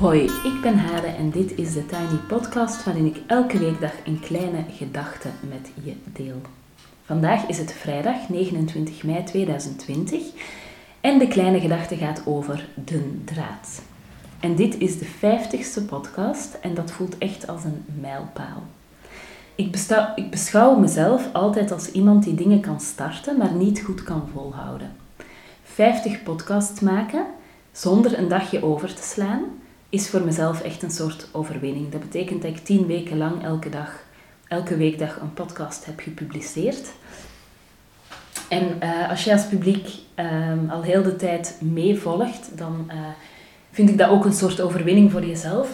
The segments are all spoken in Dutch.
Hoi, ik ben Hade en dit is de Tiny Podcast waarin ik elke weekdag een kleine gedachte met je deel. Vandaag is het vrijdag 29 mei 2020 en de kleine gedachte gaat over dun draad. En dit is de 50ste podcast en dat voelt echt als een mijlpaal. Ik, ik beschouw mezelf altijd als iemand die dingen kan starten, maar niet goed kan volhouden. 50 podcasts maken zonder een dagje over te slaan is voor mezelf echt een soort overwinning. Dat betekent dat ik tien weken lang elke dag, elke weekdag een podcast heb gepubliceerd. En uh, als je als publiek um, al heel de tijd meevolgt, dan uh, vind ik dat ook een soort overwinning voor jezelf.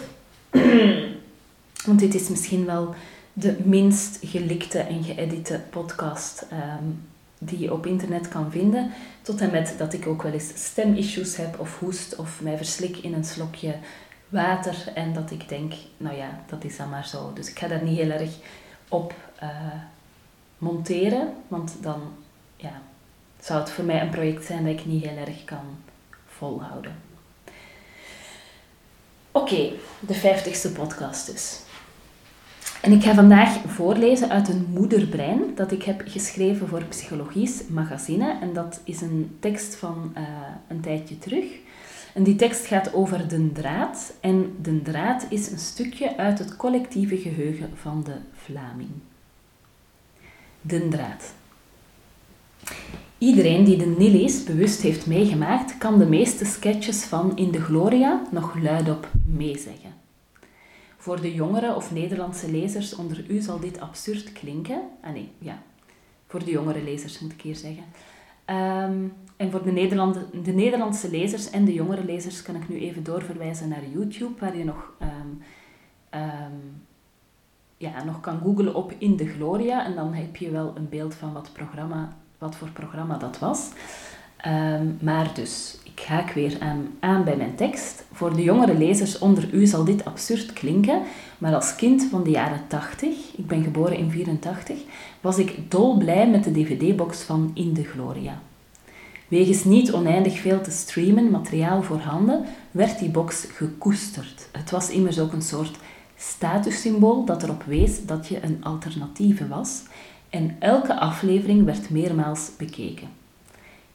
Want dit is misschien wel de minst gelikte en geëdite podcast um, die je op internet kan vinden. Tot en met dat ik ook wel eens stemissues heb of hoest of mij verslik in een slokje water. En dat ik denk, nou ja, dat is dan maar zo. Dus ik ga daar niet heel erg op uh, monteren. Want dan ja, zou het voor mij een project zijn dat ik niet heel erg kan volhouden. Oké, de vijftigste podcast dus. En ik ga vandaag voorlezen uit een moederbrein dat ik heb geschreven voor Psychologisch Magazine. En dat is een tekst van uh, een tijdje terug. En die tekst gaat over de draad. En de draad is een stukje uit het collectieve geheugen van de Vlaming. De draad. Iedereen die de Nillies bewust heeft meegemaakt, kan de meeste sketches van In de Gloria nog luidop meezeggen. Voor de jongere of Nederlandse lezers onder u zal dit absurd klinken. Ah nee, ja. Voor de jongere lezers moet ik hier zeggen. Um, en voor de, de Nederlandse lezers en de jongere lezers kan ik nu even doorverwijzen naar YouTube, waar je nog, um, um, ja, nog kan googlen op In de Gloria. En dan heb je wel een beeld van wat, programma, wat voor programma dat was. maar dus, ik haak weer aan, aan bij mijn tekst. Voor de jongere lezers onder u zal dit absurd klinken, maar als kind van de jaren 80, ik ben geboren in 84, was ik dolblij met de dvd-box van In de Gloria. Wegens niet oneindig veel te streamen materiaal voorhanden, werd die box gekoesterd. Het was immers ook een soort statussymbool dat erop wees dat je een alternatieve was en elke aflevering werd meermaals bekeken.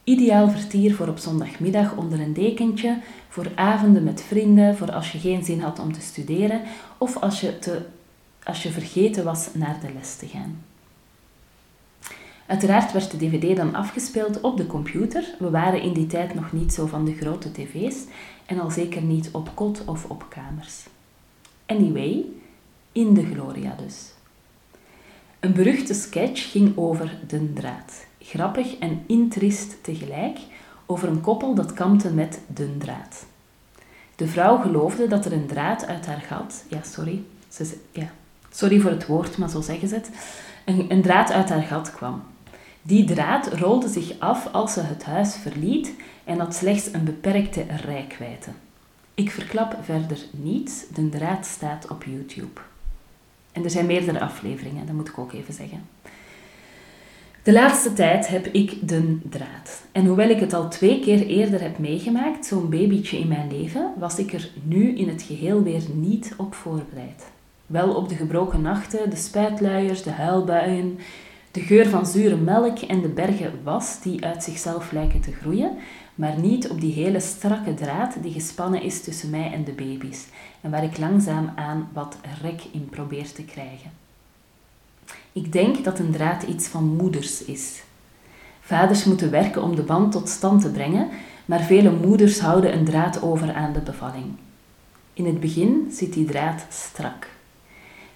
Ideaal vertier voor op zondagmiddag onder een dekentje, voor avonden met vrienden, voor als je geen zin had om te studeren of als je, te, als je vergeten was naar de les te gaan. Uiteraard werd de dvd dan afgespeeld op de computer. We waren in die tijd nog niet zo van de grote tv's en al zeker niet op kot of op kamers. Anyway, in de Gloria dus. Een beruchte sketch ging over de draad. Grappig en intrist tegelijk, over een koppel dat kampte met de draad. De vrouw geloofde dat er een draad uit haar gat, ja sorry, ze, ja, sorry voor het woord, maar zo zeggen ze het, een, een draad uit haar gat kwam. Die draad rolde zich af als ze het huis verliet en had slechts een beperkte rijkwijde. Ik verklap verder niets, de draad staat op YouTube. En er zijn meerdere afleveringen, dat moet ik ook even zeggen. De laatste tijd heb ik de draad. En hoewel ik het al twee keer eerder heb meegemaakt, zo'n babytje in mijn leven, was ik er nu in het geheel weer niet op voorbereid. Wel op de gebroken nachten, de spuitluiers, de huilbuien, de geur van zure melk en de bergen was die uit zichzelf lijken te groeien, maar niet op die hele strakke draad die gespannen is tussen mij en de baby's en waar ik langzaam aan wat rek in probeer te krijgen. Ik denk dat een draad iets van moeders is. Vaders moeten werken om de band tot stand te brengen, maar vele moeders houden een draad over aan de bevalling. In het begin zit die draad strak.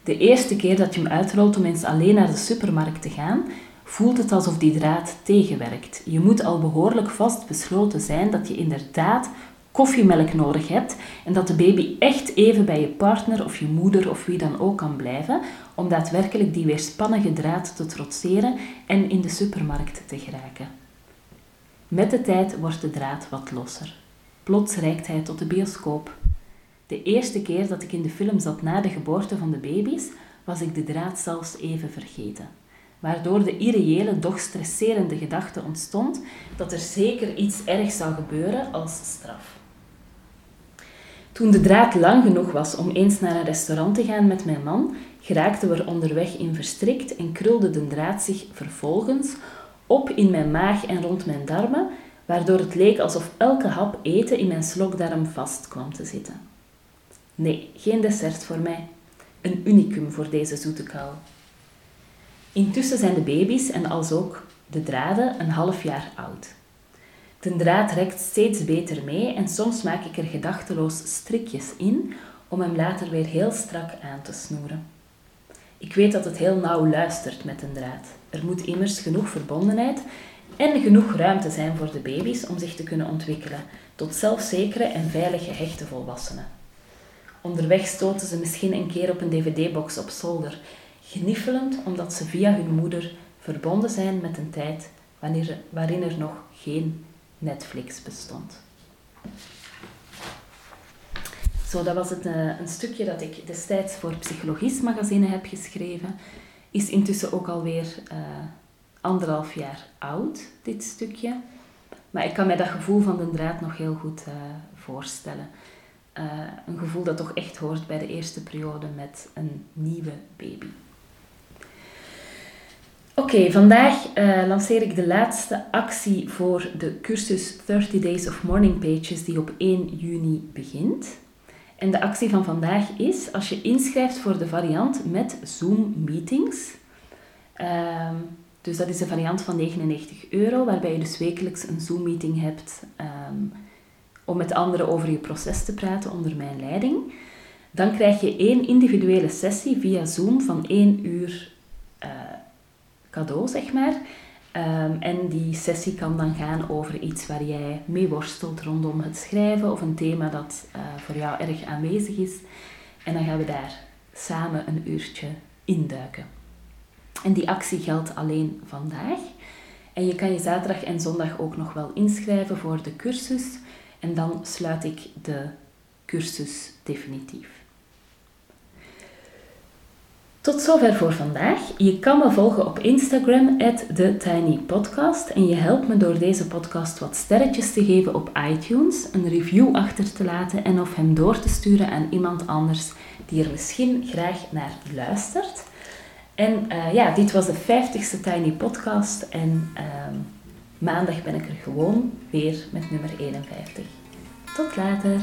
De eerste keer dat je hem uitrolt om eens alleen naar de supermarkt te gaan, voelt het alsof die draad tegenwerkt. Je moet al behoorlijk vast besloten zijn dat je inderdaad koffiemelk nodig hebt en dat de baby echt even bij je partner of je moeder of wie dan ook kan blijven om daadwerkelijk die weerspannige draad te trotseren en in de supermarkt te geraken. Met de tijd wordt de draad wat losser. Plots reikt hij tot de bioscoop. De eerste keer dat ik in de film zat na de geboorte van de baby's, was ik de draad zelfs even vergeten. Waardoor de irreële, doch stresserende gedachte ontstond dat er zeker iets ergs zou gebeuren als straf. Toen de draad lang genoeg was om eens naar een restaurant te gaan met mijn man, geraakten we er onderweg in verstrikt en krulde de draad zich vervolgens op in mijn maag en rond mijn darmen, waardoor het leek alsof elke hap eten in mijn slokdarm vast kwam te zitten. Nee, geen dessert voor mij. Een unicum voor deze zoete kou. Intussen zijn de baby's en als ook de draden een half jaar oud. De draad rekt steeds beter mee en soms maak ik er gedachteloos strikjes in om hem later weer heel strak aan te snoeren. Ik weet dat het heel nauw luistert met een draad. Er moet immers genoeg verbondenheid en genoeg ruimte zijn voor de baby's om zich te kunnen ontwikkelen tot zelfzekere en veilige hechte volwassenen. Onderweg stoten ze misschien een keer op een dvd-box op zolder, gniffelend omdat ze via hun moeder verbonden zijn met een tijd wanneer, waarin er nog geen Netflix bestond. Zo, dat was het, uh, een stukje dat ik destijds voor Psychologisch magazine heb geschreven. Is intussen ook alweer uh, anderhalf jaar oud, dit stukje. Maar ik kan mij dat gevoel van de draad nog heel goed uh, voorstellen. Een gevoel dat toch echt hoort bij de eerste periode met een nieuwe baby. Oké, vandaag uh, lanceer ik de laatste actie voor de cursus 30 Days of Morning Pages die op 1 juni begint. En de actie van vandaag is als je inschrijft voor de variant met Zoom meetings. Um, dus dat is de variant van 99 euro, waarbij je dus wekelijks een Zoom meeting hebt um, om met anderen over je proces te praten onder mijn leiding. Dan krijg je één individuele sessie via Zoom van 1 uur uh, cadeau, zeg maar. Um, en die sessie kan dan gaan over iets waar jij mee worstelt rondom het schrijven of een thema dat uh, voor jou erg aanwezig is. En dan gaan we daar samen een uurtje induiken. En die actie geldt alleen vandaag. En je kan je zaterdag en zondag ook nog wel inschrijven voor de cursus. En dan sluit ik de cursus definitief. Tot zover voor vandaag. Je kan me volgen op Instagram, TheTinyPodcast. En je helpt me door deze podcast wat sterretjes te geven op iTunes, een review achter te laten en of hem door te sturen aan iemand anders die er misschien graag naar luistert. En uh, ja, dit was de 50ste Tiny Podcast. En uh, maandag ben ik er gewoon weer met nummer 51. Tot later!